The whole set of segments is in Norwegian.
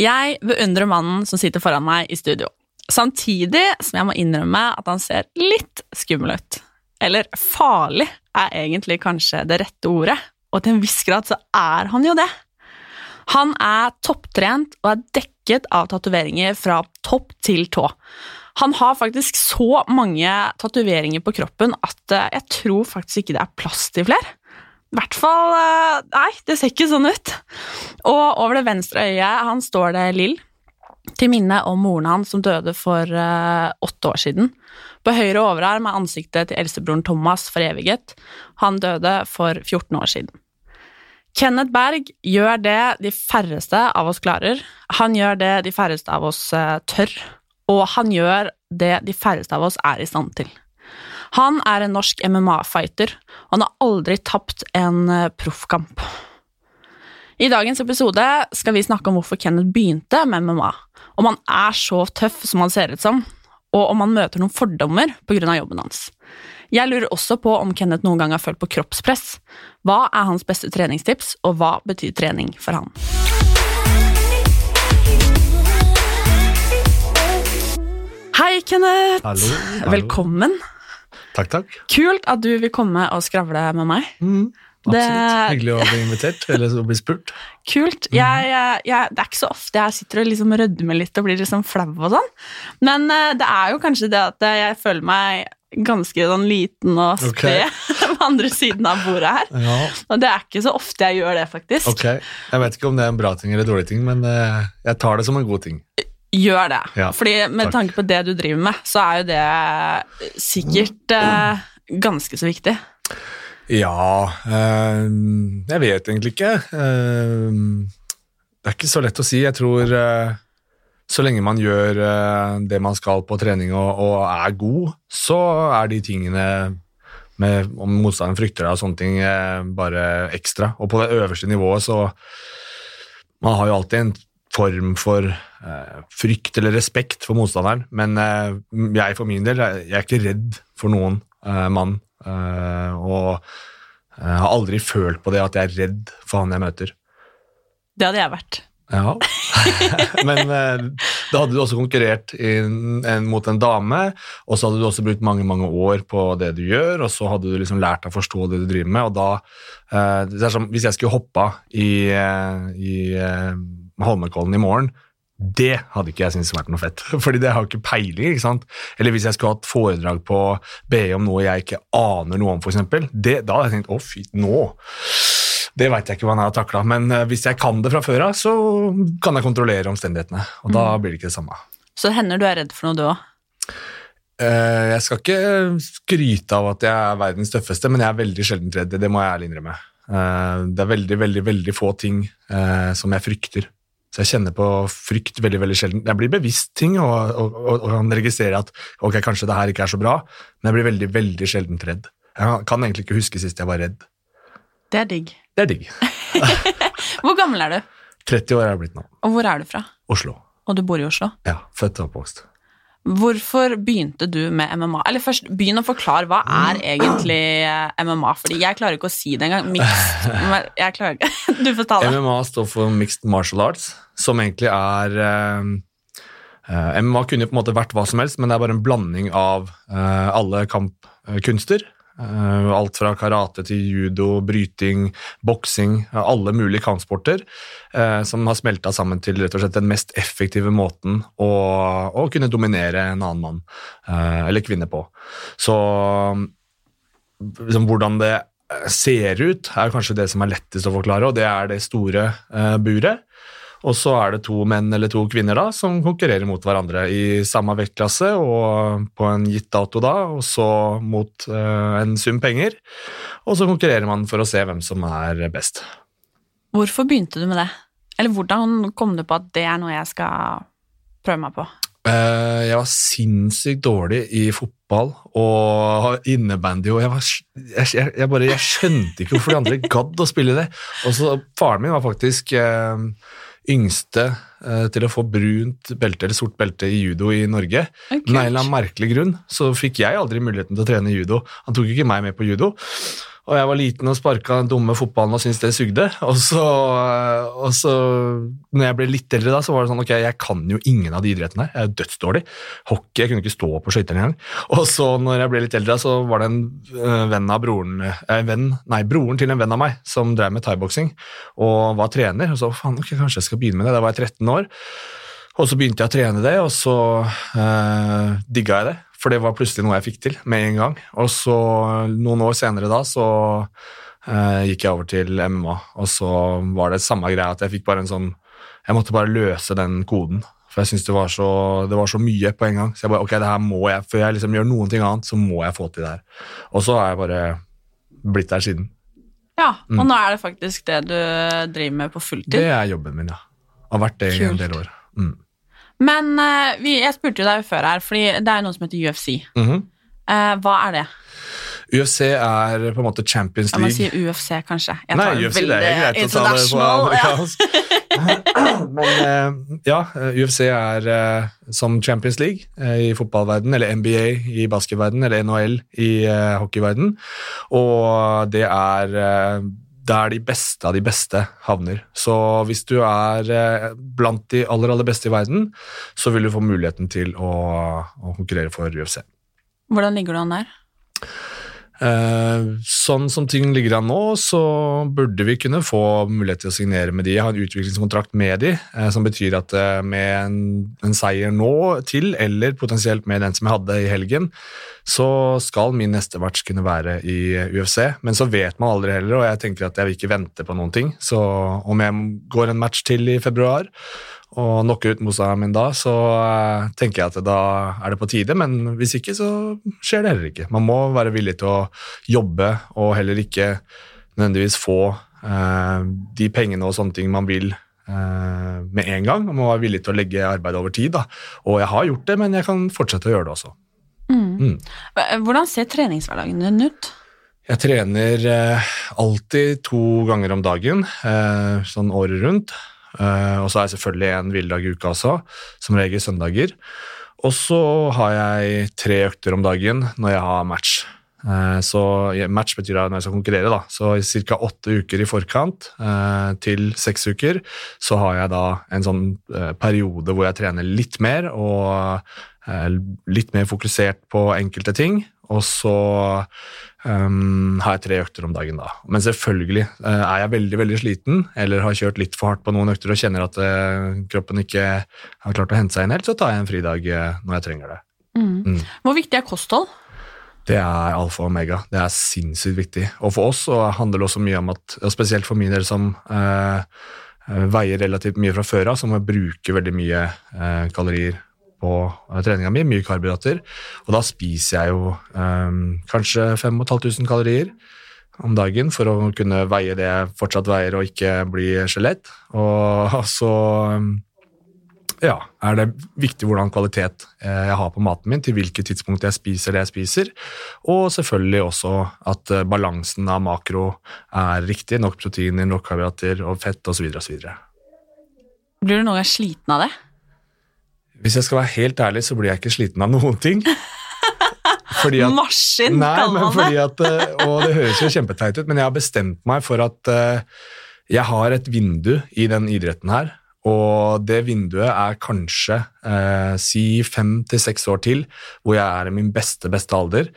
Jeg beundrer mannen som sitter foran meg i studio. Samtidig som jeg må innrømme at han ser litt skummel ut. Eller farlig er egentlig kanskje det rette ordet, og til en viss grad så er han jo det. Han er topptrent og er dekket av tatoveringer fra topp til tå. Han har faktisk så mange tatoveringer på kroppen at eh, jeg tror faktisk ikke det er plass til flere. I hvert fall eh, Nei, det ser ikke sånn ut. Og over det venstre øyet han står det Lill, til minne om moren hans som døde for uh, åtte år siden. På høyre overarm er ansiktet til eldstebroren Thomas foreviget. Han døde for 14 år siden. Kenneth Berg gjør det de færreste av oss klarer. Han gjør det de færreste av oss uh, tør, og han gjør det de færreste av oss er i stand til. Han er en norsk MMA-fighter, og han har aldri tapt en uh, proffkamp. I dagens episode skal vi snakke om hvorfor Kenneth begynte med MMA, om han er så tøff som han ser ut som, og om han møter noen fordommer pga. jobben hans. Jeg lurer også på om Kenneth noen gang har følt på kroppspress. Hva er hans beste treningstips, og hva betyr trening for han? Hei, Kenneth! Hallo, hallo. Velkommen. Takk, takk. Kult at du vil komme og skravle med meg. Mm, absolutt. Det- Hyggelig å bli invitert, eller å bli spurt. Kult. Jeg, jeg, jeg, det er ikke så ofte jeg sitter og liksom rødmer litt og blir liksom flau og sånn, men eh, det er jo kanskje det at jeg føler meg ganske sånn liten og sped okay. på andre siden av bordet her. Ja, Og det er ikke så ofte jeg gjør det, faktisk. ok. Jeg vet ikke om det er en bra ting eller en dårlig ting, men eh, jeg tar det som en god ting. Gjør det. Ja, Fordi med takk. tanke på det du driver med, så er jo det sikkert eh, ganske så viktig. Ja, eh, jeg vet egentlig ikke. Eh, det er ikke så lett å si. Jeg tror eh, så lenge man gjør det man skal på trening og, og er god, så er de tingene med om motstanderen frykter deg og sånne ting bare ekstra. Og på det øverste nivået så Man har jo alltid en form for eh, frykt eller respekt for motstanderen, men eh, jeg for min del jeg, er ikke redd for noen mann. eh, og jeg har aldri følt på det at jeg er redd for han jeg møter. Det hadde jeg vært. Ja. Men eh, da hadde du også konkurrert inn, en, mot en dame, og så hadde du også brukt mange mange år på det du gjør, og så hadde du liksom lært deg å forstå det du driver med. og da, eh, det er som, Hvis jeg skulle hoppa i, eh, i eh, Holmenkollen i morgen, det hadde ikke jeg syntes vært noe fett, fordi det har jo ikke peiling. ikke sant? Eller hvis jeg skulle hatt foredrag på BE om noe jeg ikke aner noe om, f.eks. Da hadde jeg tenkt å fy, nå det veit jeg ikke hva han har takla, men eh, hvis jeg kan det fra før av, så kan jeg kontrollere omstendighetene. Og da blir det ikke det samme. Så det hender du er redd for noe, du òg. Eh, Jeg skal ikke skryte av at jeg er verdens tøffeste, men jeg er veldig sjelden redd. Det må jeg ærlig innrømme. Eh, Det er veldig, veldig, veldig få ting som jeg frykter. Så jeg kjenner på frykt veldig veldig sjelden. Jeg blir bevisst ting og, og, og, og kan registrere at ok, kanskje det her ikke er så bra, men jeg blir veldig veldig sjelden redd. Jeg kan egentlig ikke huske sist jeg var redd. Det er digg. Det er digg. Hvor gammel er du? 30 år er jeg blitt nå. Og hvor er du fra? Oslo. Og du bor i Oslo? Ja, Født og oppvokst. Hvorfor begynte du med MMA? Eller først, begynn å forklare hva er egentlig eh, MMA, fordi jeg klarer ikke å si det engang. Mixed Jeg klarer ikke. Du får ta det. MMA står for Mixed Martial Arts, som egentlig er eh, eh, MMA kunne på en måte vært hva som helst, men det er bare en blanding av eh, alle kampkunster. Eh, alt fra karate til judo, bryting, boksing, alle mulige kampsporter eh, som har smelta sammen til rett og slett den mest effektive måten å, å kunne dominere en annen mann eh, eller kvinne på. Så liksom, hvordan det ser ut, er kanskje det som er lettest å forklare, og det er det store buret. Og så er det to menn eller to kvinner da, som konkurrerer mot hverandre i samme vektklasse og på en gitt dato da, og så mot eh, en sum penger. Og så konkurrerer man for å se hvem som er best. Hvorfor begynte du med det? Eller hvordan kom du på at det er noe jeg skal prøve meg på? Eh, jeg var sinnssykt dårlig i fotball og innebandy, og jeg, var, jeg, jeg, bare jeg skjønte ikke hvorfor de andre gadd å spille det. Og så Faren min var faktisk eh, yngste eh, til å få brunt belte eller sort belte i judo i Norge. Men av en eller annen merkelig grunn så fikk jeg aldri muligheten til å trene judo. Han tok ikke meg med på judo. Og jeg var liten og sparka den dumme fotballen og syntes det sugde. Og så, og så når jeg ble litt eldre, da, så var det sånn ok, jeg kan jo ingen av de idrettene her. Jeg er dødsdårlig. Hockey, jeg kunne ikke stå på skøyter engang. Og så når jeg ble litt eldre, så var det en øh, venn av broren eh, venn, Nei, broren til en venn av meg som drev med thaiboksing og var trener. Og så faen, ok, kanskje jeg skal begynne med det. Da var jeg 13 år. Og så begynte jeg å trene det, og så eh, digga jeg det. For det var plutselig noe jeg fikk til med en gang. Og så noen år senere da, så eh, gikk jeg over til MMA, og så var det samme greia at jeg fikk bare en sånn Jeg måtte bare løse den koden. For jeg syntes det, var så- det var så mye på en gang. Så jeg bare ok, det her må jeg, før jeg liksom gjør noen ting annet, så må jeg få til det her. Og så har jeg bare blitt der siden. Ja, Mm. og nå er det faktisk det du driver med på fulltid. Det er jobben min, ja. Har vært det i en del år. Mm. Men uh, vi, jeg spurte jo deg før her, fordi det er noe som heter UFC. Mm -hmm. uh, hva er det? UFC er på en måte Champions Ja, man League. sier UFC, kanskje. Jeg Nei, UFC, det er greit å ta det på amerikansk. ja. amerikansk. Men uh, ja, eh, UFC er eh, som Champions League eh, i fotballverden, eller NBA i basketverden, eller NHL i eh, hockeyverden. Og det er eh, der de beste av de beste havner. Så hvis du er eh, blant de aller, aller beste i verden, så vil du få muligheten til å, å konkurrere for UFC. Hvordan ligger du an der? Eh, sånn som ting ligger an nå, så burde vi kunne få mulighet til å signere med de. Jeg har en utviklingskontrakt med de, eh, som betyr at eh, med en, en seier nå til, eller potensielt med den som jeg hadde i helgen, så skal min neste match kunne være i UFC. Men så vet man aldri heller, og jeg tenker at jeg vil ikke vente på noen ting. Så om jeg går en match til i februar, og knocke ut motstanderen min da, så eh, tenker jeg at da er det på tide, men hvis ikke, så skjer det heller ikke. Man må være villig til å jobbe, og heller ikke nødvendigvis få eh, de pengene og sånne ting man vil eh, med en gang. Man må være villig til å legge arbeid over tid, da. Og jeg har gjort det, men jeg kan fortsette å gjøre det også. Mm. Hvordan ser treningshverdagen din ut? Jeg trener eh, alltid to ganger om dagen, eh, sånn året rundt. Eh, og så er jeg selvfølgelig en hviledag i uka også, som regel søndager. Og så har jeg tre økter om dagen når jeg har match. Uh, så Match betyr at når jeg skal konkurrere, da. Så i ca. åtte uker i forkant uh, til seks uker så har jeg da en sånn periode hvor jeg trener litt mer og litt mer fokusert på enkelte ting. Og så um, har jeg tre økter om dagen, da. Men selvfølgelig uh, er jeg veldig veldig sliten eller har kjørt litt for hardt på noen økter og kjenner at uh, kroppen ikke har klart å hente seg inn helt, så tar jeg en fridag uh, når jeg trenger det. Mm. Mm. Hvor viktig er kosthold? Det er alfa og omega. Det er sinnssykt viktig. Og for oss så handler det også mye om at, og spesielt for min del som veier relativt mye fra før av, så må jeg bruke veldig mye kalorier på eh, treninga mi, mye karbohydrater. Og da spiser jeg jo eh, kanskje 5500 kalorier om dagen for å kunne veie det jeg fortsatt veier og ikke bli skjelett. Og så ja, er det viktig hvordan kvalitet eh, jeg har på maten min, til hvilket tidspunkt jeg spiser det jeg spiser, og selvfølgelig også at eh, balansen av makro er riktig, nok proteiner, nok karbohydrater og fett osv. Blir du noen gang sliten av det? Hvis jeg skal være helt ærlig, så blir jeg ikke sliten av noen ting. Fordi at Maskin, Nei, kaller men man det. fordi at, eh, og det høres jo kjempeteit ut, men jeg har bestemt meg for at eh, jeg har et vindu i den idretten her, og det vinduet er kanskje eh, si fem til seks år til, hvor jeg er i min beste, beste alder.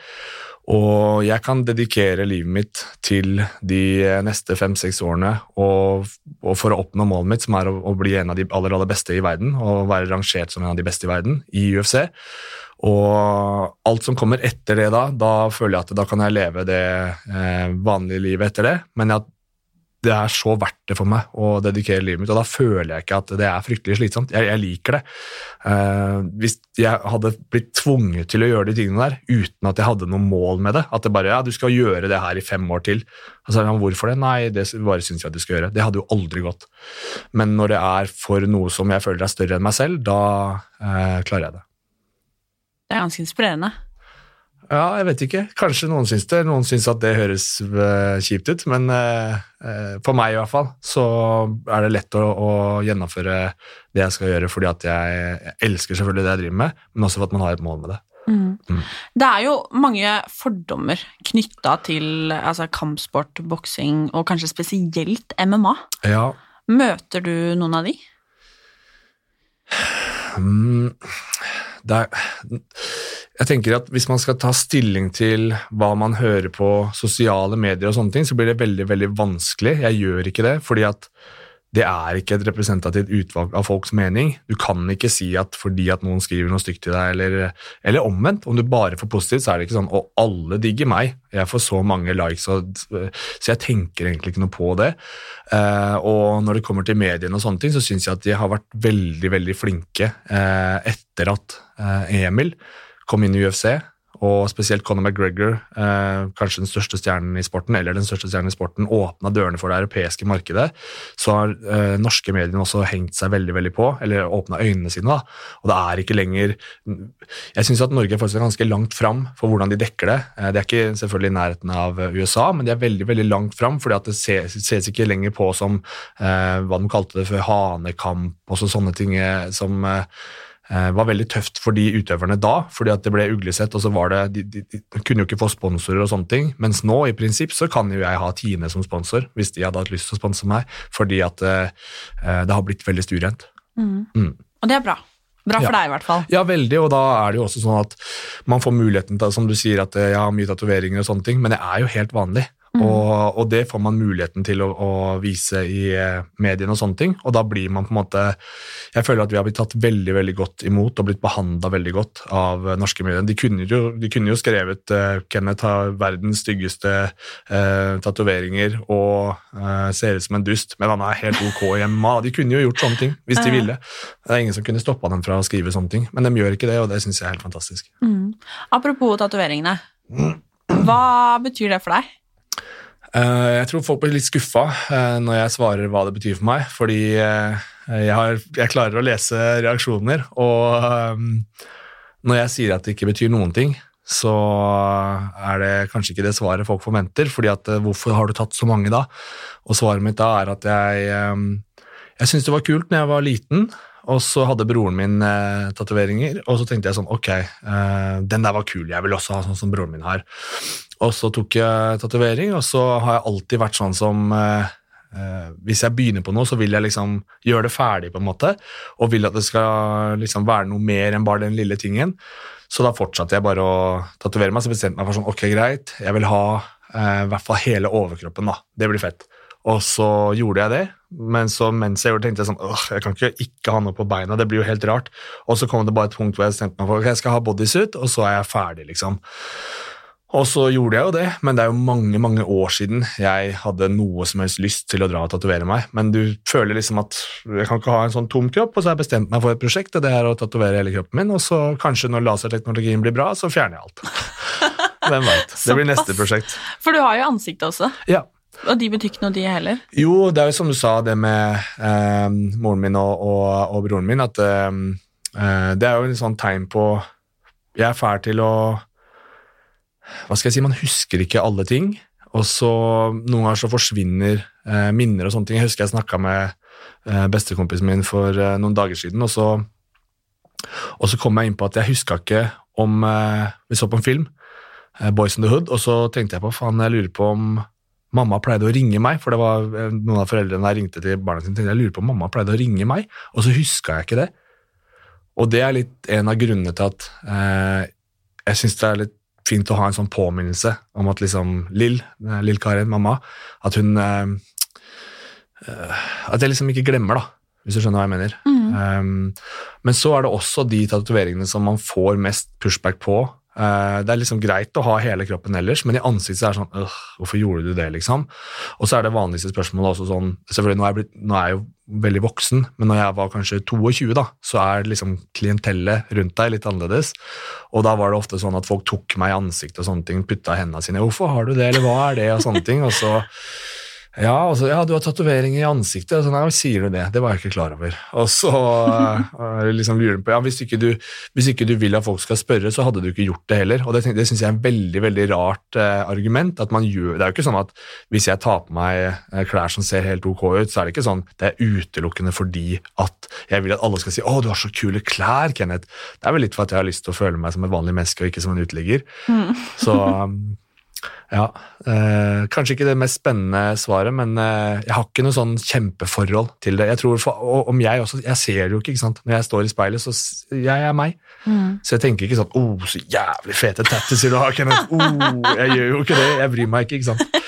Og jeg kan dedikere livet mitt til de neste fem-seks årene og, og for å oppnå målet mitt, som er å, å bli en av de aller, aller beste i verden og være rangert som en av de beste i verden i UFC. Og alt som kommer etter det da, da føler jeg at da kan jeg leve det eh, vanlige livet etter det. Men jeg det er så verdt det for meg å dedikere livet mitt, og da føler jeg ikke at det er fryktelig slitsomt. Jeg, jeg liker det. Uh, hvis jeg hadde blitt tvunget til å gjøre de tingene der uten at jeg hadde noe mål med det, at det bare ja, du skal gjøre det her i fem år til, altså, hvorfor det? Nei, det bare syns jeg at du skal gjøre. Det hadde jo aldri gått. Men når det er for noe som jeg føler er større enn meg selv, da uh, klarer jeg det. Det er ganske inspirerende. Ja, jeg vet ikke. Kanskje noen syns det. Noen syns at det høres uh, kjipt ut, men uh, uh, for meg i hvert fall så er det lett å, å, gjennomføre det jeg skal gjøre, fordi at jeg, jeg, elsker selvfølgelig det jeg driver med, men også for at man har et mål med det. Mm. Mm. Det er jo mange fordommer knytta til altså, kampsport, boksing og kanskje spesielt MMA. Ja. Møter du noen av de? Mm, er jeg tenker at Hvis man skal ta stilling til hva man hører på sosiale medier, og sånne ting, så blir det veldig veldig vanskelig. Jeg gjør ikke det, fordi at det er ikke et representativt utvalg av folks mening. Du kan ikke si at fordi at noen skriver noe stygt til deg, eller, eller omvendt. Om du bare får positivt, så er det ikke sånn og alle digger meg'. Jeg får så mange likes, og, så jeg tenker egentlig ikke noe på det. Eh, og når det kommer til mediene og sånne ting, så syns jeg at de har vært veldig, veldig flinke eh, etter at Emil kom inn i UFC, og spesielt Conor McGregor, eh, kanskje den største stjernen i sporten, eller den største stjernen i sporten, åpna dørene for det europeiske markedet, så har eh, norske medier også hengt seg veldig veldig på, eller åpna øynene sine. da, Og det er ikke lenger Jeg syns at Norge er ganske langt fram for hvordan de dekker det. De er ikke selvfølgelig i nærheten av USA, men de er veldig veldig langt fram, fordi at det ses, ses ikke lenger på som eh, hva de kalte det for hanekamp, og sånne ting eh, som eh, Eh, var veldig tøft for de utøverne da, fordi at det ble uglesett. og så var det, de, de, de, kunne jo ikke få sponsorer og sånne ting. Mens nå i prinsipp så kan jo jeg ha Tine som sponsor, hvis de hadde hatt lyst til å sponse meg, fordi at eh, det har blitt veldig stuerent. Mm. Mm. Og det er bra. Bra for ja. deg, i hvert fall. Ja, veldig. Og da er det jo også sånn at man får muligheten til, som du sier, at jeg har mye tatoveringer og sånne ting, men det er jo helt vanlig. Mm. Og, og, det får man muligheten til å, å, vise i eh, mediene og sånne ting. Og da blir man på en måte Jeg føler at vi har blitt tatt veldig veldig godt imot og blitt behandla veldig godt av norske medier. De kunne jo, de kunne jo skrevet uh, 'Kenneth har verdens styggeste uh, tatoveringer og uh, ser ut som en dust', men han er helt ok hjemme. De kunne jo gjort sånne ting hvis de ville. Det er ingen som kunne stoppa dem fra å skrive sånne ting, men de gjør ikke det, og det syns jeg er helt fantastisk. Mm. Apropos tatoveringene. Hva betyr det for deg? Eh, jeg tror folk blir litt skuffa eh, når jeg svarer hva det betyr for meg, fordi eh, jeg, har, jeg klarer å lese reaksjoner, og når jeg sier at det ikke betyr noen ting, så er det kanskje ikke det svaret folk forventer, fordi at hvorfor har du tatt så mange da? Og svaret mitt da er at jeg jeg syntes det var kult når jeg var liten, og så hadde broren min eh, tatoveringer, og så tenkte jeg sånn Ok, eh, den der var kul, jeg vil også ha sånn som broren min har. Og så tok jeg tatovering, og så har jeg alltid vært sånn som eh, eh, Hvis jeg begynner på noe, så vil jeg liksom gjøre det ferdig, på en måte, og vil at det skal liksom være noe mer enn bare den lille tingen. Så da fortsatte jeg bare å tatovere meg, så bestemte jeg meg for sånn Ok, greit, jeg vil ha eh, i hvert fall hele overkroppen, da. Det blir fett. Og så gjorde jeg det, men så mens jeg gjorde det, tenkte jeg sånn åh, jeg kan ikke ikke ha noe på beina, det blir jo helt rart. Og så kom det bare et punkt hvor jeg bestemte meg for ok, jeg skal ha bodysuit, og så er jeg ferdig, liksom. Og så gjorde jeg jo det, men det er jo mange mange år siden jeg hadde noe som helst lyst til å dra og tatovere meg. Men du føler liksom at jeg kan ikke ha en sånn tom kropp, og så har jeg bestemt meg for et prosjekt, og det er å tatovere hele kroppen min, og så kanskje når laserteknologien blir bra, så fjerner jeg alt. Hvem veit. Det blir neste prosjekt. For du har jo ansiktet også. Ja. Og de betyr ikke noe, de heller? Jo, det er jo som du sa, det med eh, moren min og, og, og, broren min, at eh, eh, det er jo en sånn tegn på Jeg er fæl til å Hva skal jeg si, man husker ikke alle ting. Og så noen ganger så forsvinner eh, minner og sånne ting. Jeg husker jeg snakka med eh, bestekompisen min for eh, noen dager siden, og så, og så kom jeg inn på at jeg huska ikke om Vi så på en film, Boys in the Hood, og så tenkte jeg på faen, jeg lurer på om Mamma pleide å ringe meg, for det var eh, noen av foreldrene der ringte til barna sine. tenkte Jeg lurer på om mamma pleide å ringe meg, og så huska jeg ikke det. Og det er litt en av grunnene til at eh, jeg syns det er litt fint å ha en sånn påminnelse om at liksom Lill, eh, Lill Karin, mamma, at hun eh, eh, At jeg liksom ikke glemmer, da, hvis du skjønner hva jeg mener. Mm. Um, men så er det også de tatoveringene som man får mest pushback på, Uh, det er liksom greit å ha hele kroppen ellers, men i ansiktet er det sånn øh, Hvorfor gjorde du det, liksom? Og så er det vanligste spørsmålet også sånn Selvfølgelig, nå er jeg, blitt, nå er jeg jo veldig voksen, men når jeg var kanskje 22, da, så er liksom klientellet rundt deg litt annerledes. Og da var det ofte sånn at folk tok meg i ansiktet og sånne ting, putta hendene sine 'Hvorfor har du det', eller 'hva er det', og sånne ting. Og så ja, altså, ja, du har tatovering i ansiktet. Og så, nei, sier du det? Det var jeg ikke klar over. Og så uh, liksom lurer på, ja, hvis ikke, du, hvis ikke, du, vil at folk skal spørre, så hadde du ikke gjort det heller. Og Det, det syns jeg er en veldig veldig rart uh, argument. at man gjør, Det er jo ikke sånn at hvis jeg tar på meg uh, klær som ser helt ok ut, så er det ikke sånn det er utelukkende fordi at jeg vil at alle skal si 'Å, du har så kule klær, Kenneth'. Det er vel litt for at jeg har lyst til å føle meg som et vanlig menneske og ikke som en uteligger. Mm. Så um, ja, eh, Kanskje ikke det mest spennende svaret, men eh, jeg har ikke noe sånn kjempeforhold til det. Jeg tror for, og, om Jeg også, jeg ser det jo ikke, ikke sant? når jeg står i speilet, så jeg er meg. Mm. Så jeg tenker ikke sånn 'Å, oh, så jævlig fete tattiser du har, Kenneth'. Oh, jeg gjør jo ikke det. Jeg bryr meg ikke, ikke sant.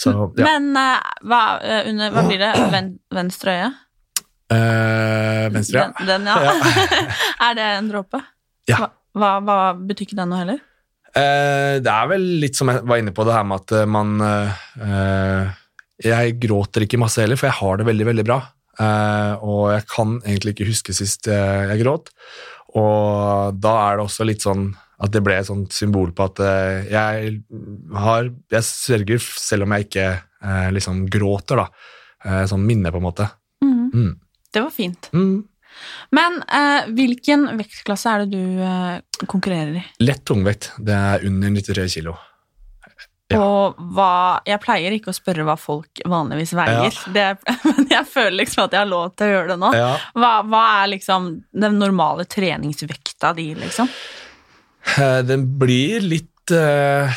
Så, ja. Men eh, hva, uh, under, hva, blir det? Ven, venstre øye? Uh, venstre, ja. Den, den ja. er det en dråpe? Ja. Hva, hva, hva betyr ikke den noe heller? Eh, det er vel litt som jeg var inne på det her med at eh, man eh, Jeg gråter ikke masse heller, for jeg har det veldig, veldig bra. og jeg kan egentlig ikke huske sist jeg gråt. Og da er det også litt sånn at det ble et sånt symbol på at jeg har Jeg sørger selv om jeg ikke liksom gråter, da. Sånn minne, på en måte. Mm. Mm. Det var fint. Mm. Men eh, hvilken vektklasse er det du eh, konkurrerer i? Lett tungvekt. Det er under 93 kilo. Ja. Og hva Jeg pleier ikke å spørre hva folk vanligvis veier, ja. det, men jeg føler liksom at jeg har lov til å gjøre det nå. Ja. Hva, hva, er liksom den normale treningsvekta di, liksom? Eh, den blir litt uh,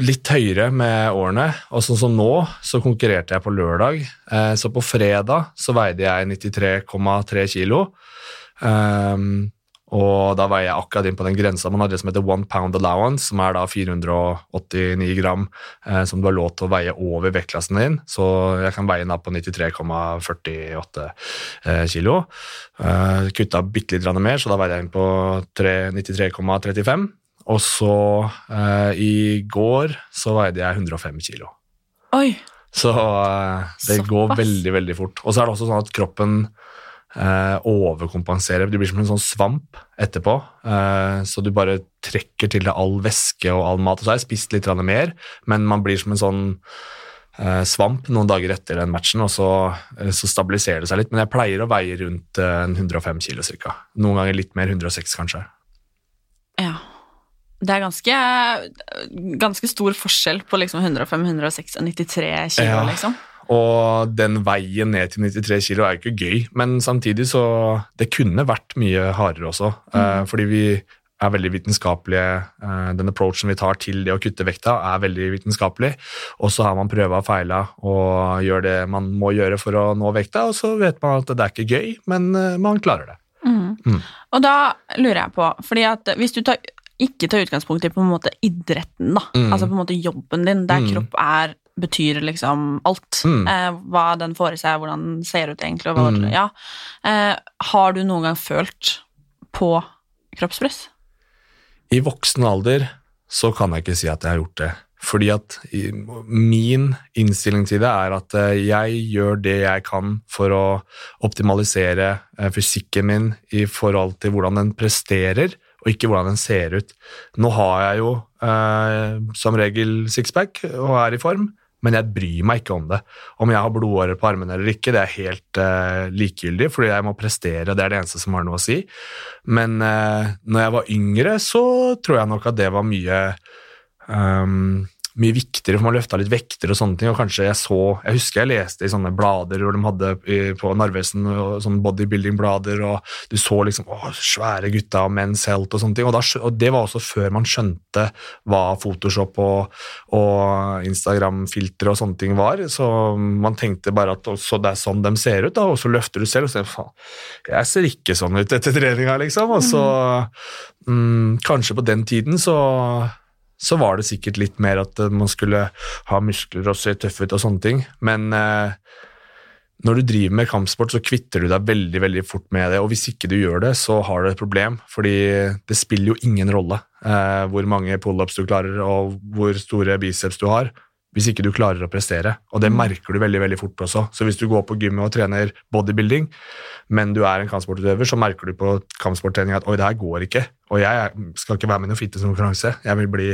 litt høyere med årene. Og sånn som nå, så konkurrerte jeg på lørdag. Eh, så på fredag så veide jeg 93,3 kilo. Um, og da veier jeg akkurat inn på den grensa man har det som heter one pound allowance, som er da 489 gram eh, som du har lov til å veie over vektklassen din. Så jeg kan veie den på 93,48 eh, kilo. Eh, kutta bitte litt mer, så da veier jeg inn på 93,35. Og så eh, i går så veide jeg 105 kilo. Oi. Så eh, det Såpass. går veldig, veldig fort. Og så er det også sånn at kroppen eh, overkompenserer. Du blir som en sånn svamp etterpå. Eh, så du bare trekker til deg all væske og all mat. Og så har jeg spist litt mer, men man blir som en sånn eh, svamp noen dager etter den matchen, og så, eh, så, stabiliserer det seg litt. Men jeg pleier å veie rundt 105 kilo ca. Noen ganger litt mer, 106 kanskje. Ja. Det er ganske, ganske stor forskjell på liksom 105, 106 og 93 kilo, ja. liksom. Og den veien ned til 93 kilo er jo ikke gøy, men samtidig så Det kunne vært mye hardere også, mm. uh, fordi vi er veldig vitenskapelige. Uh, den approachen vi tar til det å kutte vekta, er veldig vitenskapelig. Og så har man prøva og feila og gjør det man må gjøre for å nå vekta, og så vet man at det er ikke gøy, men uh, man klarer det. Mm. Mm. Og da lurer jeg på, fordi at hvis du tar ikke ta utgangspunkt i på en måte idretten, da. Mm. Altså på en måte jobben din, der mm. kropp er betyr liksom alt. Mm. Eh, hva den får i seg, hvordan den ser ut egentlig. Hva, mm. ja. eh, har du noen gang følt på kroppspress? I voksen alder så kan jeg ikke si at jeg har gjort det. Fordi at min innstilling til det er at eh, jeg gjør det jeg kan for å optimalisere eh, fysikken min i forhold til hvordan den presterer og ikke hvordan den ser ut. Nå har jeg jo eh, som regel sixpack og er i form, men jeg bryr meg ikke om det. Om jeg har blodårer på armene eller ikke, det er helt eh, likegyldig, fordi jeg må prestere, det er det eneste som har noe å si. Men eh, når jeg var yngre, så tror jeg nok at det var mye um, mye viktigere, for man løfta litt vekter og sånne ting. og kanskje Jeg så, jeg husker jeg leste i sånne blader hvor de hadde på Narvesen sånne bodybuilding-blader, og du så liksom å, svære gutta og Men's Health og sånne ting. Og, da, og, det var også før man skjønte hva Photoshop og, og Instagram-filtre og sånne ting var. Så man tenkte bare at det er sånn de ser ut, da, og så løfter du selv og ser faen, jeg ser ikke sånn ut etter treninga, liksom. Og så mm. mm, Kanskje på den tiden så så var det sikkert litt mer at eh, man skulle ha muskler og se tøff ut og sånne ting. Men eh, når du driver med kampsport, så kvitter du deg veldig veldig fort med det. Og hvis ikke du gjør det, så har du et problem, fordi det spiller jo ingen rolle. eh, hvor mange pullups du klarer, og hvor store biceps du har, hvis ikke du klarer å prestere. Og det Mm. merker du veldig veldig fort også. Så hvis du går på gymmet og trener bodybuilding, men du er en kampsportutøver, så merker du på kampsporttrening at oi, det her går ikke. Og jeg skal ikke være med i noen fitnesskonkurranse. Jeg vil bli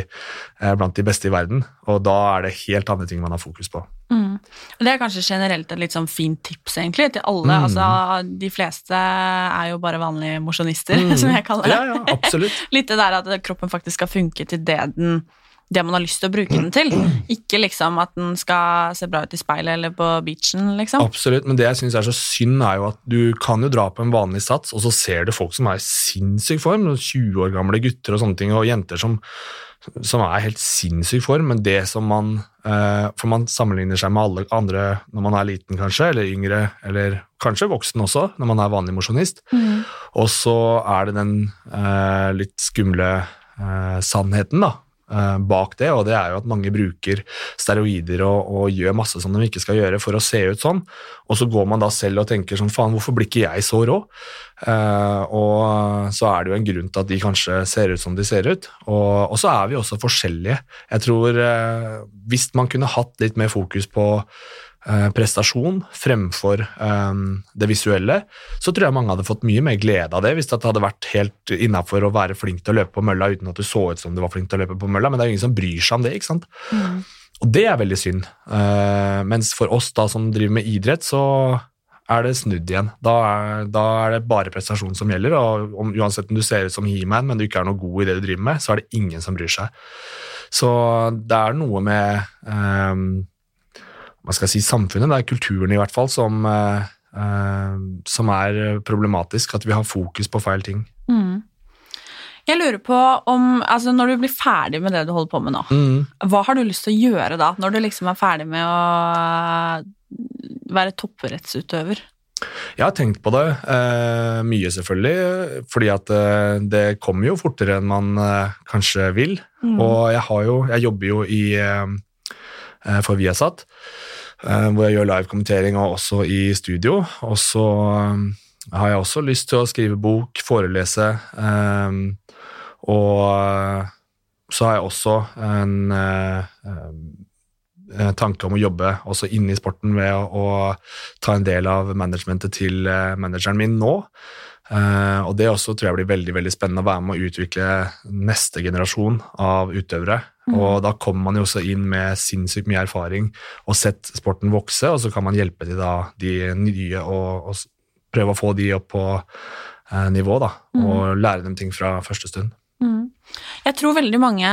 eh, blant de beste i verden. Og da er det helt andre ting man har fokus på. Mm. Og det er kanskje generelt et litt sånn fint tips, egentlig, til alle. Mm. Altså, de fleste er jo bare vanlige mosjonister, Mm. som jeg kaller det. Ja, ja, absolutt. Litt det der at kroppen faktisk skal funke til det den det man har lyst til å bruke den til. Ikke liksom at den skal se bra ut i speilet eller på beachen, liksom. Absolutt, men det jeg syns er så synd, er jo at du kan jo dra på en vanlig sats, og så ser du folk som er i sinnssyk form, 20 år gamle gutter og sånne ting, og jenter som, som er helt sinnssyk form, men det som man eh, For man sammenligner seg med alle andre når man er liten, kanskje, eller yngre, eller kanskje voksen også, når man er vanlig mosjonist. Mm. Og så er det den eh, litt skumle eh, sannheten da, bak det, og det er jo at mange bruker steroider og, og gjør masse som de ikke skal gjøre for å se ut sånn, og så går man da selv og tenker sånn, faen, hvorfor blir ikke jeg så rå? Eh, og så er det jo en grunn til at de kanskje ser ut som de ser ut, og, og så er vi også forskjellige. Jeg tror eh, hvis man kunne hatt litt mer fokus på eh, prestasjon fremfor eh, det visuelle, så tror jeg mange hadde fått mye mer glede av det hvis det hadde vært helt innafor å være flink til å løpe på mølla uten at du så ut som du var flink til å løpe på mølla, men det er jo ingen som bryr seg om det, ikke sant? Mm. Og det er veldig synd. Eh, mens for oss da som driver med idrett, så er det snudd igjen. Da er, da er det bare prestasjon som gjelder, og om, uansett om du ser ut som He-Man, men du ikke er noe god i det du driver med, så er det ingen som bryr seg. Så det er noe med eh, hva skal jeg si, samfunnet, det er kulturen i hvert fall, som, eh, eh, som er problematisk, at vi har fokus på feil ting. Mm. Jeg lurer på om altså Når du blir ferdig med det du holder på med nå, Mm. hva har du lyst til å gjøre da? Når du liksom er ferdig med å være topprettsutøver? Jeg har tenkt på det eh, mye, selvfølgelig, fordi at eh, det kommer jo fortere enn man eh, kanskje vil. Mm. Og jeg, har jo, jeg jobber jo i, eh, eh, for Viasat, eh, hvor jeg gjør live-kommentering og også i studio. Og så eh, har jeg også lyst til å skrive bok, forelese, eh, og eh, så har jeg også en eh, eh, tanke om å jobbe også inne i sporten ved å, å ta en del av managementet til eh, manageren min nå. Uh, og det også tror jeg blir veldig veldig spennende å være med å utvikle neste generasjon av utøvere. Mm. Og da kommer man jo også inn med sinnssykt mye erfaring og sett sporten vokse, og så kan man hjelpe de, da, de nye og, og prøve å få de opp på eh, nivå, da, Mm. og lære dem ting fra første stund. Mm. Jeg tror veldig mange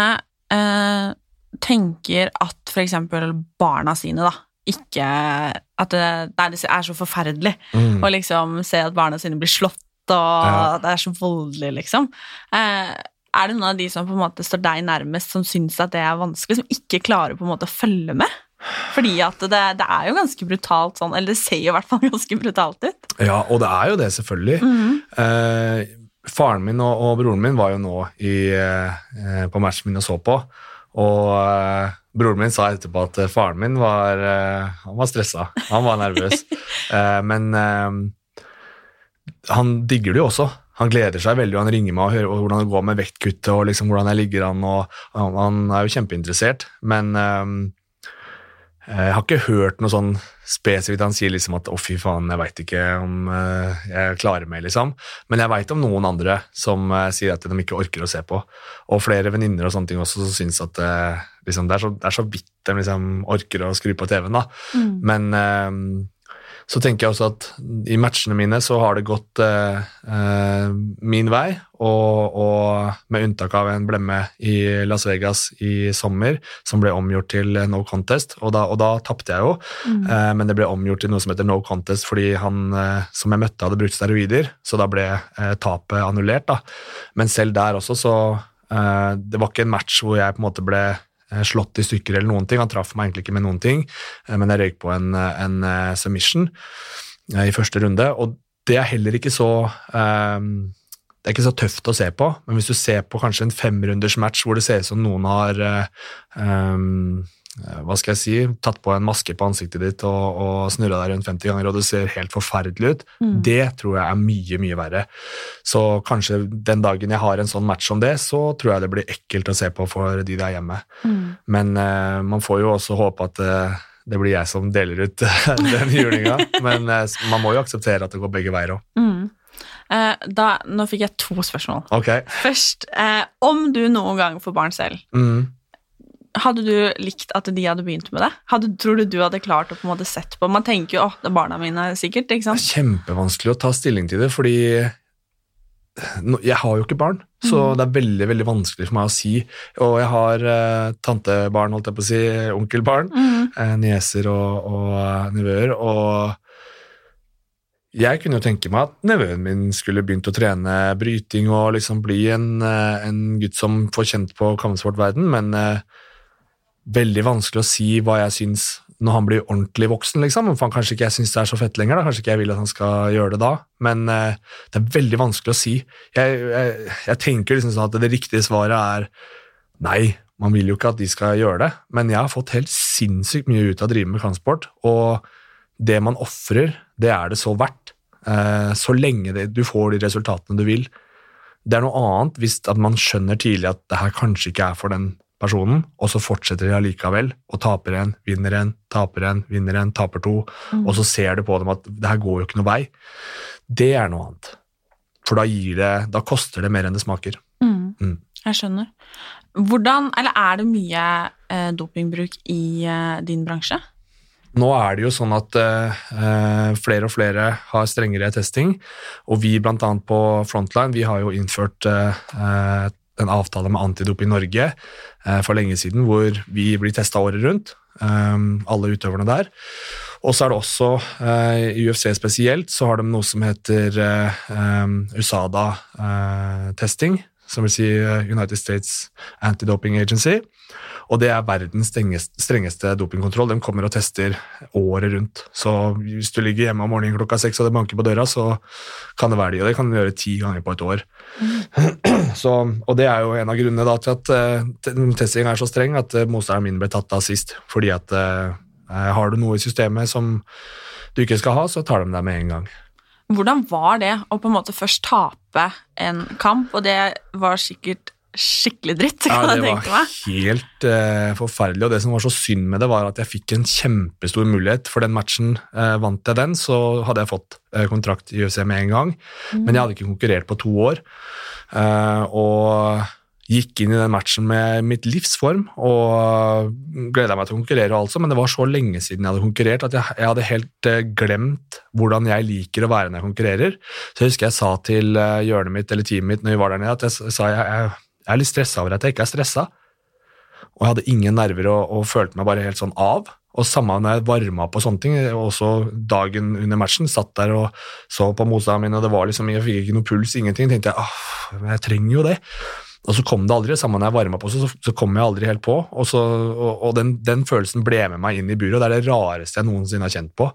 eh, tenker at eksempel barna sine, da, ikke At det, det er så forferdelig Mm. å liksom se at barna sine blir slått, og Ja. det er så voldelig, liksom. Eh, er det noen av de som på en måte står deg nærmest, som syns at det er vanskelig, som ikke klarer på en måte å følge med? Fordi at det, det er jo ganske brutalt sånn, eller det ser jo i hvert fall ganske brutalt ut. Ja, og det er jo det, selvfølgelig. Mhm. Eh, faren min og, og broren min var jo nå i, eh, på matchen min og så på, og eh, broren min sa etterpå at eh, faren min var, eh, han var stressa, han var nervøs. eh, men han digger det jo også. Han gleder seg veldig, og han ringer meg og hører hvordan det går med vektkuttet og liksom hvordan jeg ligger an. og Han, han er jo kjempeinteressert, men eh, jeg har ikke hørt noe sånn spesifikt han sier liksom at 'å, fy faen, jeg veit ikke om eh, jeg klarer meg', liksom. Men jeg veit om noen andre som eh, sier at de ikke orker å se på. Og flere venninner og sånne ting også som syns at liksom, det, er så, det er så vidt de liksom orker å skru på TV-en, da. Mm. Men eh, så tenker jeg også at i matchene mine så har det gått eh, eh, min vei, og, og med unntak av en blemme i Las Vegas i sommer, som ble omgjort til eh, no contest, og da, og da tapte jeg jo, Mm. eh, men det ble omgjort til noe som heter no contest fordi han eh, som jeg møtte, hadde brukt steroider, så da ble eh, tapet annullert. da. Men selv der også, så eh, Det var ikke en match hvor jeg på en måte ble slått i stykker eller noen ting. Han traff meg egentlig ikke med noen ting, eh, men jeg røyk på en, eh, en eh, submission eh, i første runde, og det er heller ikke så eh, det er ikke så tøft å se på, men hvis du ser på kanskje en femrunders match hvor det ser ut som noen har eh, eh, hva skal jeg si, tatt på en maske på ansiktet ditt og, og snurra deg rundt 50 ganger, og du ser helt forferdelig ut, Mm. det tror jeg er mye, mye verre. Så kanskje den dagen jeg har en sånn match som det, så tror jeg det blir ekkelt å se på for de der hjemme. Mm. Men uh, man får jo også håpe at uh, det blir jeg som deler ut den julinga. Men uh, man må jo akseptere at det går begge veier òg. Mm. Eh, da, nå fikk jeg to spørsmål. Okay. Først, eh, om du noen gang får barn selv, Mm. Hadde du likt at de hadde begynt med det? Hadde, tror du du hadde klart å på en måte sett på Man tenker jo åh, det er barna mine, sikkert. ikke sant? Det er kjempevanskelig å ta stilling til det, fordi jeg har jo ikke barn, så Mm. det er veldig veldig vanskelig for meg å si. Og jeg har eh, tantebarn, holdt jeg på å si, onkelbarn, Mm. eh, nieser og, og eh, nevøer, og jeg kunne jo tenke meg at nevøen min skulle begynt å trene bryting og liksom bli en, eh, en gutt som får kjent på kampsportverden, men eh, veldig vanskelig å si hva jeg syns når han blir ordentlig voksen, liksom. For han kanskje ikke jeg syns det er så fett lenger, da. kanskje ikke jeg vil at han skal gjøre det da. Men eh, det er veldig vanskelig å si. Jeg, jeg, jeg tenker liksom sånn at det riktige svaret er nei, man vil jo ikke at de skal gjøre det. Men jeg har fått helt sinnssykt mye ut av å drive med kampsport, og det man ofrer, det er det så verdt. Eh, så lenge du får de resultatene du vil. Det er noe annet hvis man skjønner tidlig at det her kanskje ikke er for den personen, og så fortsetter de allikevel, og taper en, vinner en, taper en, vinner en, taper to, Mm. og så ser du på dem at det her går jo ikke noe vei. Det er noe annet. For da, det, da koster det mer enn det smaker. Mm. Mm. Jeg skjønner. Hvordan, eller er det mye eh, dopingbruk i eh, din bransje? Nå er det jo sånn at eh, eh, flere og flere har strengere testing, og vi annet på Frontline, vi har jo innført eh, eh, en avtale med Antidop i Norge eh, for lenge siden, hvor vi blir testa året rundt, eh, alle utøverne der. Og så er det også, eh, i UFC spesielt, så har de noe som heter USADA-testing, som vil si United States Anti-Doping Agency. Og det er verdens strengeste, dopingkontroll. De kommer og tester året rundt. Så hvis du ligger hjemme om morgenen klokka seks og det banker på døra, så kan det være de, og det kan de gjøre ti ganger på et år. Så, og det er jo en av grunnene da, til at uh, testing er så streng at uh, motstanderen min ble tatt av sist. Fordi at uh, har du noe i systemet som du ikke skal ha, så tar de deg med en gang. Hvordan var det å på en måte først tape en kamp, og det var sikkert skikkelig dritt, Ja, kan jeg det var helt uh, forferdelig, og det som var så synd med det, var at jeg fikk en kjempestor mulighet. For den matchen, uh, vant jeg den, så hadde jeg fått uh, kontrakt i UFC med en gang. Men jeg hadde ikke konkurrert på to år. Og gikk inn i den matchen med mitt livsform og gleda meg til å konkurrere, altså, men det var så lenge siden jeg hadde konkurrert at jeg, jeg hadde helt glemt hvordan jeg liker å være når jeg konkurrerer. Så jeg husker jeg sa til hjørnet mitt eller teamet mitt når vi var der nede, at jeg sa jeg, jeg, jeg er litt stressa over at jeg ikke er stressa. Og jeg hadde ingen nerver og, og følte meg bare helt sånn av. Og samme når jeg varma på sånne ting, også dagen under matchen, satt der og så på motstanderen min, og det var liksom, jeg fikk ikke noe puls, ingenting. tenkte jeg, ah, jeg trenger jo det. Og så kom det aldri, samme når jeg varma på, så, så kom jeg aldri helt på. Og, så, og, og den, den følelsen ble med meg inn i buret, og det er det rareste jeg noensinne har kjent på.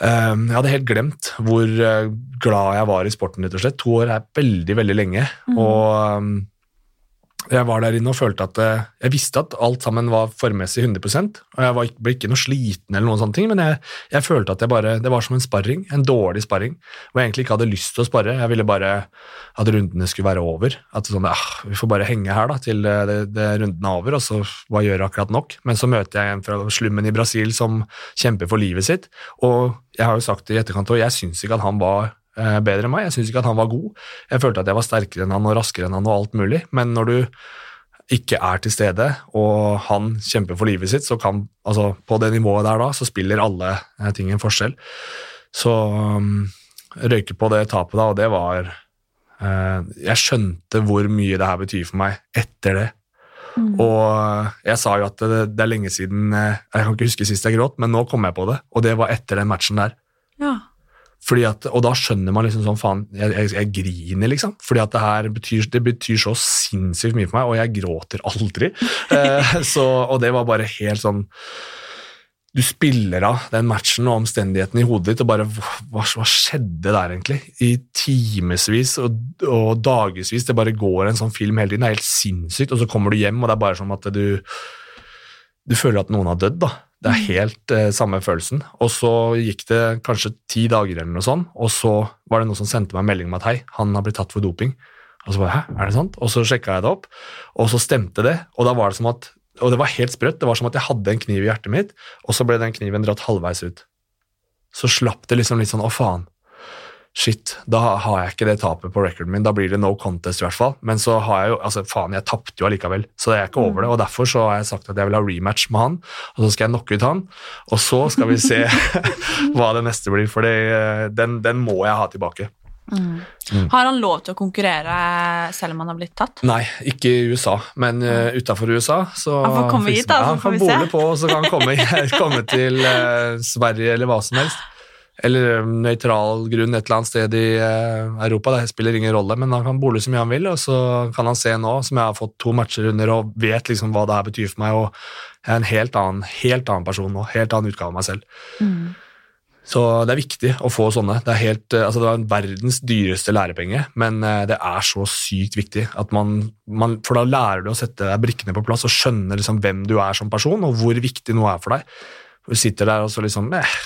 Um, jeg hadde helt glemt hvor uh, glad jeg var i sporten, rett og slett. To år er veldig, veldig lenge. Og um, jeg var der inne og følte at uh, jeg visste at alt sammen var formmessig 100% og jeg var, ble ikke noe sliten, eller noen sånne ting, men jeg, jeg følte at jeg bare, det var som en sparring, en dårlig sparring, hvor jeg egentlig ikke hadde lyst til å spare. Jeg ville bare at rundene skulle være over. At sånn, ah, Vi får bare henge her da, til uh, det, det runden er over, og så hva gjør akkurat nok? Men så møter jeg en fra slummen i Brasil som kjemper for livet sitt, og jeg har jo sagt i etterkant, og jeg syns ikke at han var eh, bedre enn meg. Jeg syns ikke at han var god. Jeg følte at jeg var sterkere enn han og raskere enn han og alt mulig. Men når du ikke er til stede, og han kjemper for livet sitt, så kan altså på det nivået der da, så spiller alle eh, ting en forskjell. Så um, røyke på det tapet da, og det var uh, Jeg skjønte hvor mye det her betyr for meg etter det. Mm. Og eh, jeg sa jo at det, det er lenge siden eh, Jeg kan ikke huske sist jeg gråt, men nå kom jeg på det, og det var etter den matchen der. Ja. Fordi at, og da skjønner man liksom sånn, faen, jeg, jeg, jeg griner liksom. Fordi at det her betyr, det betyr så sinnssykt mye for meg, og jeg gråter aldri. Eh, så, og det var bare helt sånn Du spiller av den matchen og omstendighetene i hodet ditt, og bare hva, hva hva skjedde der egentlig? I timevis og, og dagevis. Det bare går en sånn film hele tiden. Det er helt sinnssykt. Og så kommer du hjem, og det er bare som at du Du føler at noen har dødd, da. Det er helt eh, samme følelsen. Og så gikk det kanskje ti dager eller noe sånt, og så var det noen som sendte meg en melding om at hei, han har blitt tatt for doping. Og så bare, hæ, er det sant? Og så sjekka jeg det opp, og så stemte det. Og da var det som at, og det var helt sprøtt, det var som at jeg hadde en kniv i hjertet mitt, og så ble den kniven dratt halvveis ut. Så slapp det liksom litt sånn, å faen, shit, da har jeg ikke det tapet på recorden min, da blir det no contest i hvert fall. Men så har jeg jo, altså faen, jeg tapte jo allikevel, så jeg er ikke over det. Og derfor så har jeg sagt at jeg vil ha rematch med han, og så skal jeg knocke ut han. Og så skal vi se hva det neste blir, for det, den, den må jeg ha tilbake. Har han lov til å konkurrere selv om han har blitt tatt? Nei, ikke i USA, men uh, utafor USA så Han får komme hit, da, så Han får vi se. bole på, og så kan han komme, komme til uh, Sverige eller hva som helst. Eller um, nøytral grunn et eller annet sted i eh, Europa. Det spiller ingen rolle, men han kan bole så mye han vil, og så kan han se nå, som jeg har fått to matcher under, og vet liksom hva det her betyr for meg, og jeg er en helt annen, helt annen person nå. Helt annen utgave av meg selv. Mm. Så det er viktig å få sånne. Det er, helt, eh, altså det var verdens dyreste lærepenge, men eh, det er så sykt viktig. At man, man, for da lærer du å sette brikkene på plass og skjønner liksom hvem du er som person, og hvor viktig noe er for deg. Du sitter der og så liksom eh,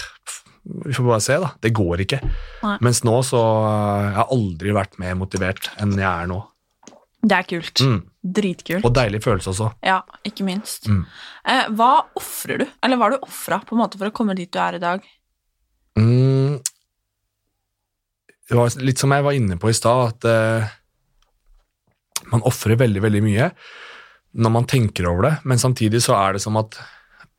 Vi får bare se, da. Det går ikke. Nei. Mens nå så eh, Jeg har aldri vært mer motivert enn jeg er nå. Det er kult. Mm. Dritkult. Og deilig følelse også. Ja, ikke minst. Mm. Eh, hva ofrer du, eller hva har du ofra for å komme dit du er i dag? Mm. Det var litt som jeg var inne på i stad, at eh, man ofrer veldig, veldig mye når man tenker over det, men samtidig så er det som at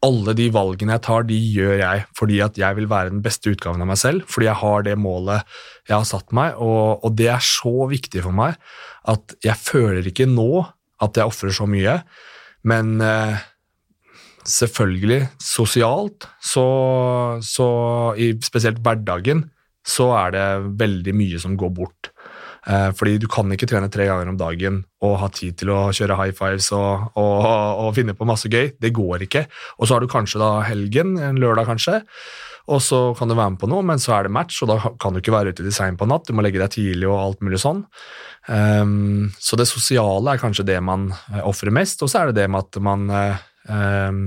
alle de valgene jeg tar, de gjør jeg fordi at jeg vil være den beste utgaven av meg selv, fordi jeg har det målet jeg har satt meg, og, og det er så viktig for meg at jeg føler ikke nå at jeg ofrer så mye, men eh, selvfølgelig sosialt, så, så i spesielt hverdagen, så er det veldig mye som går bort. Eh, fordi du kan ikke trene tre ganger om dagen og ha tid til å kjøre high fives og, og, og finne på masse gøy. Det går ikke. Og så har du kanskje da helgen, en lørdag kanskje, og så kan du være med på noe, men så er det match, og da kan du ikke være ute til seint på natt, du må legge deg tidlig og alt mulig sånn. Um, så det sosiale er kanskje det man uh, ofrer mest, og så er det det med at man eh, ehm,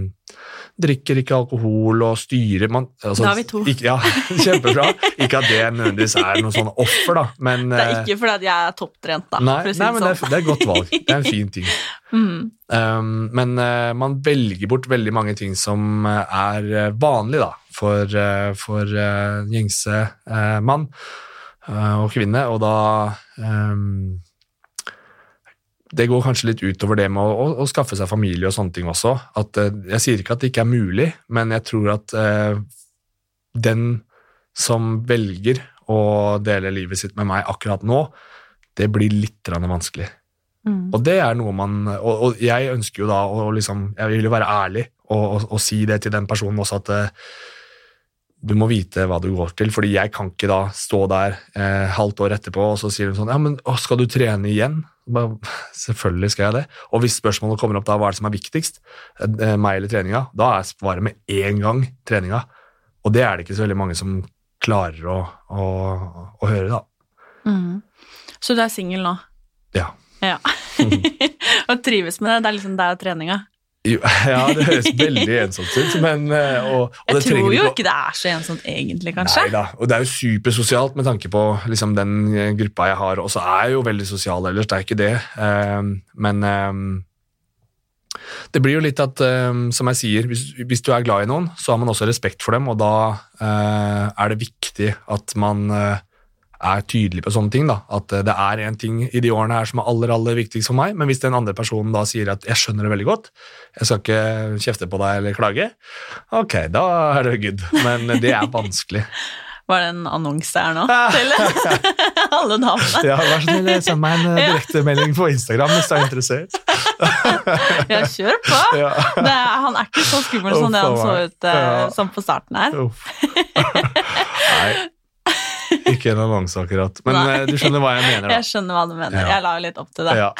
drikker ikke alkohol og styrer man, altså, Da har vi to. Ikke, ja, kjempebra. Ikke at det nødvendigvis er noe sånn offer, da, men Det er eh, ikke fordi at jeg er topptrent, da. Nei, nei men det sånn. er, det er et godt valg. Det er en fin ting. Mm. Um, men uh, man velger bort veldig mange ting som eh, er vanlig da, for, uh, for uh, gjengse mann og kvinne, og da um, Det går kanskje litt utover det med å, å, å skaffe seg familie og sånne ting også. At, eh, jeg sier ikke at det ikke er mulig, men jeg tror at eh, den som velger å dele livet sitt med meg akkurat nå, det blir litt vanskelig. Mm. Og det er noe man Og, og jeg ønsker jo da å liksom Jeg vil jo være ærlig og, og, og si det til den personen også, at eh, du må vite hva du går til, fordi jeg kan ikke da stå der eh, halvt år etterpå, og så sier hun sånn Ja, men å, skal du trene igjen? Bare, Selvfølgelig skal jeg det. Og hvis spørsmålet kommer opp da, hva er det som er viktigst, eh, meg eller treninga, da er svaret med en gang treninga. Og det er det ikke så veldig mange som klarer å, å, å høre, da. Mm. Så du er singel nå? Ja. Ja. og trives med det? Det er liksom deg og treninga? Ja, det høres veldig ensomt ut, men eh, og, og Jeg det tror jo ikke det er så ensomt egentlig, kanskje. Nei da, og det er jo supersosialt med tanke på liksom, den eh, gruppa jeg har, og så er jeg jo veldig sosial ellers, det er ikke det. Ehm, men det blir jo litt at, som jeg sier, hvis, hvis du er glad i noen, så har man også respekt for dem, og da eh, er det viktig at man eh, er tydelig på sånne ting. da, At eh, det er en ting i de årene her som er aller aller viktigst for meg, men hvis den andre personen da sier at 'jeg skjønner det veldig godt', jeg skal ikke kjefte på deg eller klage, ok, da er det good. Men det er vanskelig. Var det en annonse her nå til alle damene? Ja, vær så snill, send meg en eh, direktemelding på Instagram hvis du er interessert. Ja, kjør på! Ja. Det han er ikke så skummel som det han så ut eh, som på starten her. Uff. Nei, ikke en annonse akkurat. Men Nei. eh, du skjønner hva jeg mener, da. Jeg skjønner hva du mener. Ja. Jeg la jo litt opp til det. Ja.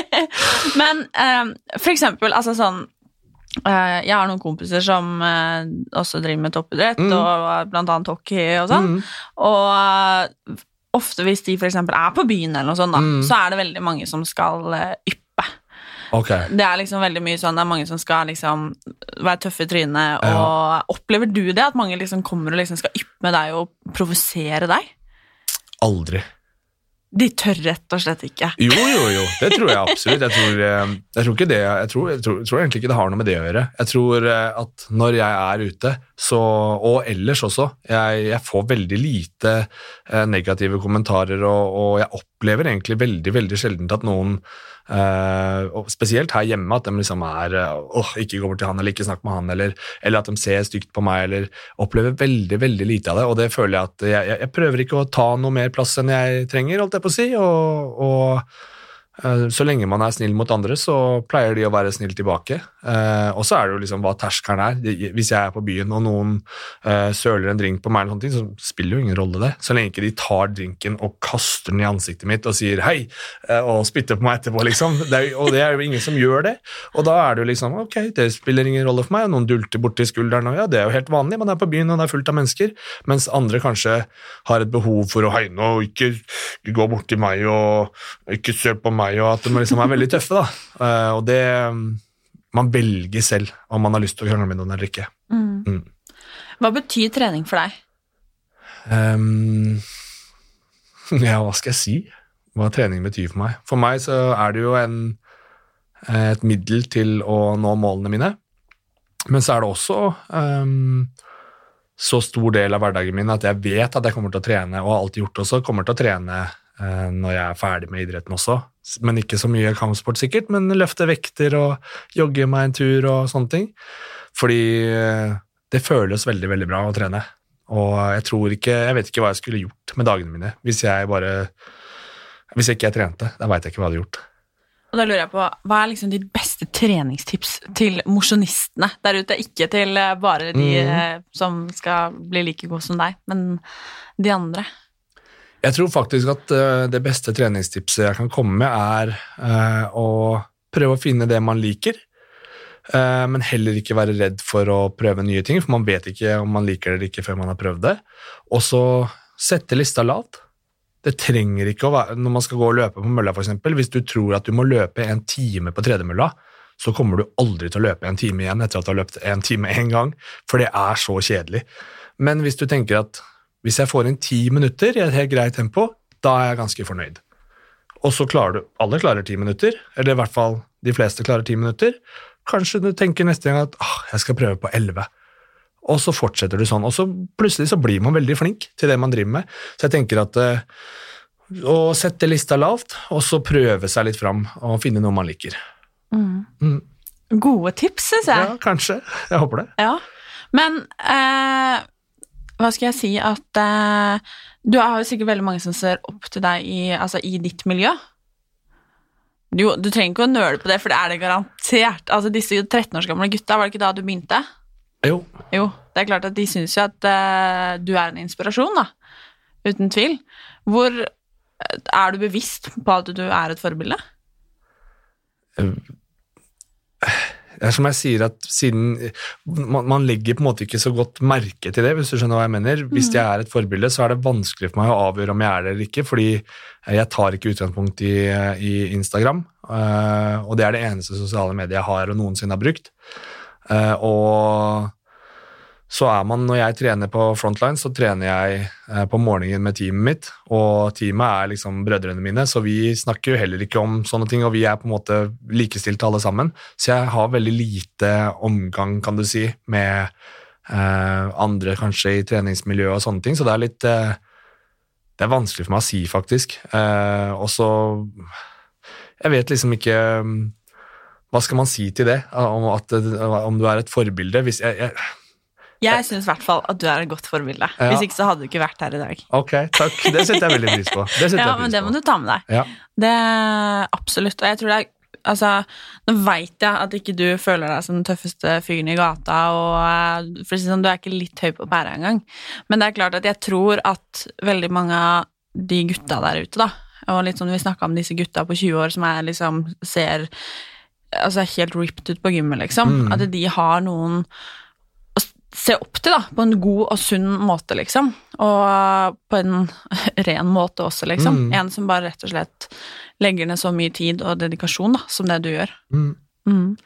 Men um, for eksempel, altså sånn uh, Jeg har noen kompiser som uh, også driver med toppidrett, Mm. og blant annet hockey og sånn. Mm. Og uh, ofte hvis de eksempel er på byen eller noe sånt, da, Mm. så er det veldig mange som skal yppe. Ok. Det er liksom veldig mye sånn, det er mange som skal liksom være tøffe i trynet, og opplever du det? At mange liksom kommer og liksom skal yppe med deg og provosere deg? Aldri. De tør rett og slett ikke. Jo, jo, jo. Det tror jeg absolutt. Jeg tror, eh, jeg tror ikke det jeg tror, jeg, tror, egentlig ikke det har noe med det å gjøre. Jeg tror eh, at når jeg er ute, så, og ellers også jeg, jeg får veldig lite eh, negative kommentarer, og, og jeg opplever egentlig veldig, veldig sjelden at noen eh, og Spesielt her hjemme, at de liksom er åh, ikke gå bort til han, eller ikke snakk med han, eller, eller at de ser stygt på meg, eller opplever veldig, veldig lite av det. Og det føler jeg at jeg, jeg, jeg prøver ikke å ta noe mer plass enn jeg trenger, holdt jeg på å si. og, og uh, Så lenge man er snill mot andre, så pleier de å være snill tilbake. Eh, og så er det jo liksom hva terskelen er. Hvis jeg er på byen og noen uh, søler en drink på meg, eller sånne ting, så spiller jo ingen rolle det. Så lenge ikke de tar drinken og kaster den i ansiktet mitt og sier hei, eh, og spytter på meg etterpå, liksom. Det er, og det er jo ingen som gjør det. Og da er det jo liksom ok, det spiller ingen rolle for meg. og Noen dulter borti skulderen, og ja, det er jo helt vanlig. Man er på byen og det er fullt av mennesker. Mens andre kanskje har et behov for å hegne og ikke gå borti meg og ikke søl på meg, og at de liksom er veldig tøffe, da. Uh, og det Man velger selv om man har lyst til å krangle med noen eller ikke. Mm. Hva betyr trening for deg? Um, ja, hva skal jeg si? Hva trening betyr for meg? For meg så er det jo en, et middel til å nå målene mine. Men så er det også um, så stor del av hverdagen min at jeg vet at jeg kommer til å trene, og har alltid gjort også, kommer til å trene når jeg er ferdig med idretten også. Men ikke så mye kampsport sikkert, men løfte vekter og jogge meg en tur og sånne ting. Fordi eh, det føles veldig, veldig bra å trene. Og jeg tror ikke Jeg vet ikke hva jeg skulle gjort med dagene mine hvis jeg bare Hvis ikke jeg trente. Da veit jeg ikke hva jeg hadde gjort. Og da lurer jeg på, Hva er liksom ditt beste treningstips til mosjonistene der ute? Ikke til eh, bare de Mm. eh, som skal bli like gode som deg, men de andre. Jeg tror faktisk at eh, det beste treningstipset jeg kan komme med, er eh, å prøve å finne det man liker. eh, men heller ikke være redd for å prøve nye ting, for man vet ikke om man liker det eller ikke før man har prøvd det. Og så sette lista lavt. Det trenger ikke å være Når man skal gå og løpe på mølla, f.eks., hvis du tror at du må løpe en time på tredemølla, så kommer du aldri til å løpe en time igjen etter at du har løpt en time én gang, for det er så kjedelig. Men hvis du tenker at hvis jeg får inn ti minutter i et helt greit tempo, da er jeg ganske fornøyd. Og så klarer du Alle klarer ti minutter, eller i hvert fall de fleste klarer ti minutter. Kanskje du tenker neste gang at ah, jeg skal prøve på elleve. Og så fortsetter du sånn, og så plutselig så blir man veldig flink til det man driver med. Så jeg tenker at eh, å sette lista lavt, og så prøve seg litt fram og finne noe man liker. Mm. Gode tips, syns jeg. Ja, kanskje. Jeg håper det. Ja. Men eh, hva skal jeg si at eh, Du har jo sikkert veldig mange som ser opp til deg i, altså, i ditt miljø. Jo, du trenger ikke å nøle på det, for det er det garantert. Altså, Disse 13 års gamle gutta, var det ikke da du begynte? Jo. Jo, det er klart at de syns jo at eh, du er en inspirasjon, da. Uten tvil. Hvor eh, Er du bevisst på at du er et forbilde? Det er som jeg sier, at siden man, man legger på en måte ikke så godt merke til det, hvis du skjønner hva jeg mener. Hvis jeg er et forbilde, så er det vanskelig for meg å avgjøre om jeg er det eller ikke, fordi jeg tar ikke utgangspunkt i, i Instagram, eh, og det er det eneste sosiale mediet jeg har og noensinne har brukt. Eh, og så er man, når jeg trener på frontline, så trener jeg eh, på morgenen med teamet mitt, og teamet er liksom brødrene mine, så vi snakker jo heller ikke om sånne ting, og vi er på en måte likestilte alle sammen. Så jeg har veldig lite omgang, kan du si, med eh, andre kanskje i treningsmiljøet og sånne ting, så det er litt eh, Det er vanskelig for meg å si, faktisk. Eh, og så Jeg vet liksom ikke um, Hva skal man si til det, om, at, om du er et forbilde? Hvis jeg, jeg Jeg syns i hvert fall at du er et godt forbilde. Ja. Hvis ikke så hadde du ikke vært her i dag. Ok, takk. Det setter jeg veldig pris på. Det Ja, men det må du ta med deg. Ja. Det Absolutt. Og jeg tror det er Altså, nå veit jeg at ikke du føler deg som den tøffeste fyren i gata, og eh, for å si sånn, du er ikke litt høy på pæra engang. Men det er klart at jeg tror at veldig mange av de gutta der ute, da, og litt sånn vi snakka om disse gutta på 20 år som er liksom ser altså helt ripped ut på gymmet, liksom, Mm. at de har noen se opp til, da, på en god og sunn måte, liksom. Og på en ren måte også, liksom. Mm. En som bare rett og slett legger ned så mye tid og dedikasjon da, som det du gjør. Mm, Mm.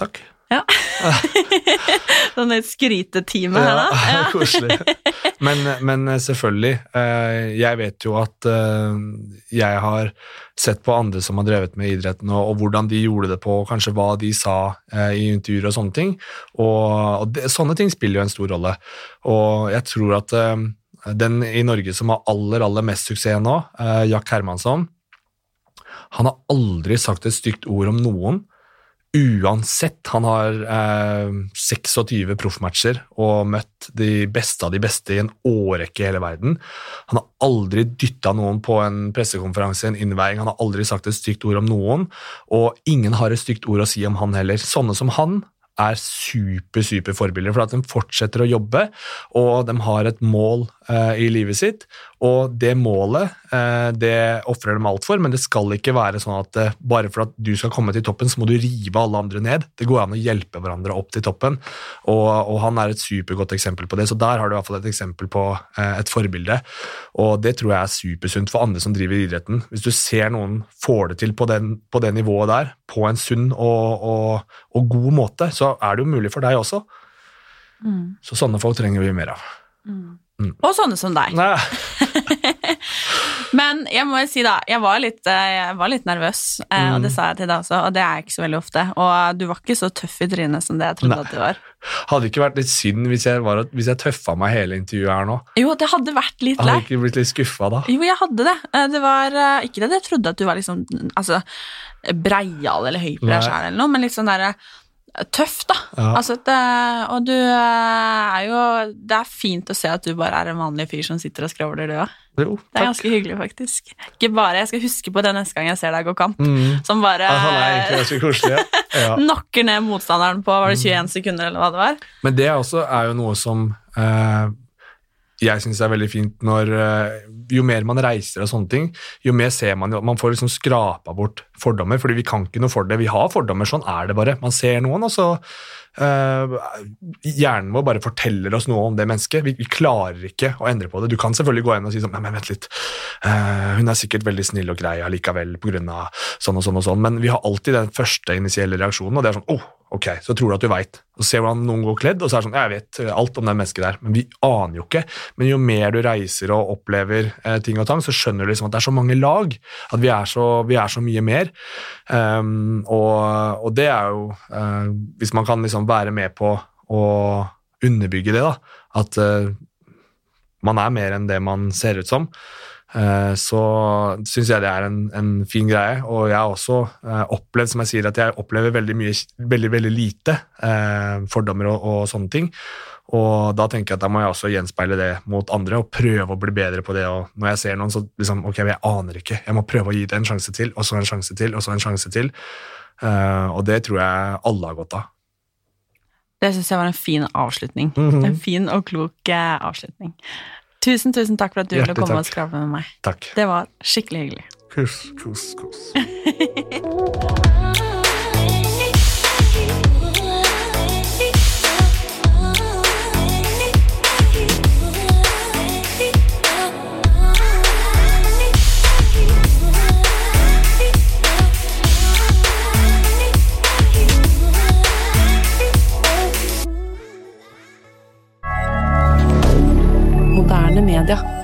takk. Sånn et skrytetime her, da. Ja, Ja. koselig. Men, men selvfølgelig, eh, jeg vet jo at eh, jeg har sett på andre som har drevet med idretten, og, og hvordan de gjorde det på, og kanskje hva de sa eh, i intervjuer og sånne ting. Og, og det, sånne ting spiller jo en stor rolle. Og jeg tror at den i Norge som har aller, aller mest suksess nå, Jack Hermansson, han har aldri sagt et stygt ord om noen. Uansett, han har eh, 26 proffmatcher og møtt de beste av de beste i en årrekke i hele verden. Han har aldri dytta noen på en pressekonferanse, en innveiing, han har aldri sagt et stygt ord om noen, og ingen har et stygt ord å si om han heller. Sånne som han er super, super forbilder, for at de fortsetter å jobbe, og de har et mål i livet sitt, og det målet, eh, det ofrer dem alt for, men det skal ikke være sånn at eh, bare for at du skal komme til toppen, så må du rive alle andre ned. Det går an å hjelpe hverandre opp til toppen, og, og han er et supergodt eksempel på det, så der har du i hvert fall et eksempel på eh, et forbilde, og det tror jeg er supersunt for andre som driver idretten. Hvis du ser noen får det til på, den, på det nivået der, på en sunn og, og, og god måte, så er det jo mulig for deg også. Mm. Så sånne folk trenger vi mer av. Mm. Og sånne som deg. Men jeg må jo si, da, jeg var litt, eh, jeg var litt nervøs, mm. og det sa jeg til deg også, og det er jeg ikke så veldig ofte. Og du var ikke så tøff i trynet som det jeg trodde Nei. at du var. Hadde det ikke vært litt synd hvis jeg, var, hvis jeg tøffa meg hele intervjuet her nå? Jo, det hadde vært litt lei. Hadde ikke blitt litt skuffa da? Jo, jeg hadde det. Eh, Det var ikke det jeg trodde at du var liksom altså, breial eller høy på deg sjæl eller noe, men litt sånn derre tøff, da. Ja. Altså, det, og du eh, er jo Det er fint å se at du bare er en vanlig fyr som sitter og skravler, du òg. Det er ganske hyggelig, faktisk. Ikke bare, Jeg skal huske på det neste gang jeg ser deg gå kamp, Mm. som bare altså, koselig. Ja. Ja. knocker ned motstanderen på var det 21 sekunder, eller hva det var. Men det også er jo noe som eh, jeg syns er veldig fint når eh, Jo mer man reiser og sånne ting, jo mer ser man jo Man får liksom skrapa bort fordommer, fordi vi kan ikke noe for det. Vi har fordommer, sånn er det bare. Man ser noen, og så eh, Hjernen vår bare forteller oss noe om det mennesket. Vi, vi klarer ikke å endre på det. Du kan selvfølgelig gå inn og si sånn Nei, men vent litt. Uh, hun er sikkert veldig snill og grei allikevel pga. sånn og sånn og sånn, men vi har alltid den første initielle reaksjonen, og det er sånn oh, ok, så tror du at du veit. Ser hvordan noen går kledd, og så er det sånn Jeg vet alt om det mennesket der, men vi aner jo ikke. Men jo mer du reiser og opplever eh, ting og tang, så skjønner du liksom at det er så mange lag. At vi er så, vi er så mye mer. Um, og, og det er jo uh, Hvis man kan liksom være med på å underbygge det, da, at uh, man er mer enn det man ser ut som, eh, så syns jeg det er en, en fin greie. Og jeg har også eh, opplevd, som jeg sier, at jeg opplever veldig mye, veldig, veldig lite eh, fordommer og, og sånne ting. Og da tenker jeg at da må jeg også gjenspeile det mot andre og prøve å bli bedre på det. Og når jeg ser noen, så liksom Ok, jeg aner ikke. Jeg må prøve å gi det en sjanse til, og så en sjanse til, og så en sjanse til. Eh, og det tror jeg alle har godt av. Det syns jeg var en fin avslutning. Mhm. En fin og klok eh, avslutning. Tusen, tusen takk for at du ville komme komme og takk. skravle med meg. Takk. Det var skikkelig hyggelig. Kos, kos, kos. Moderne media.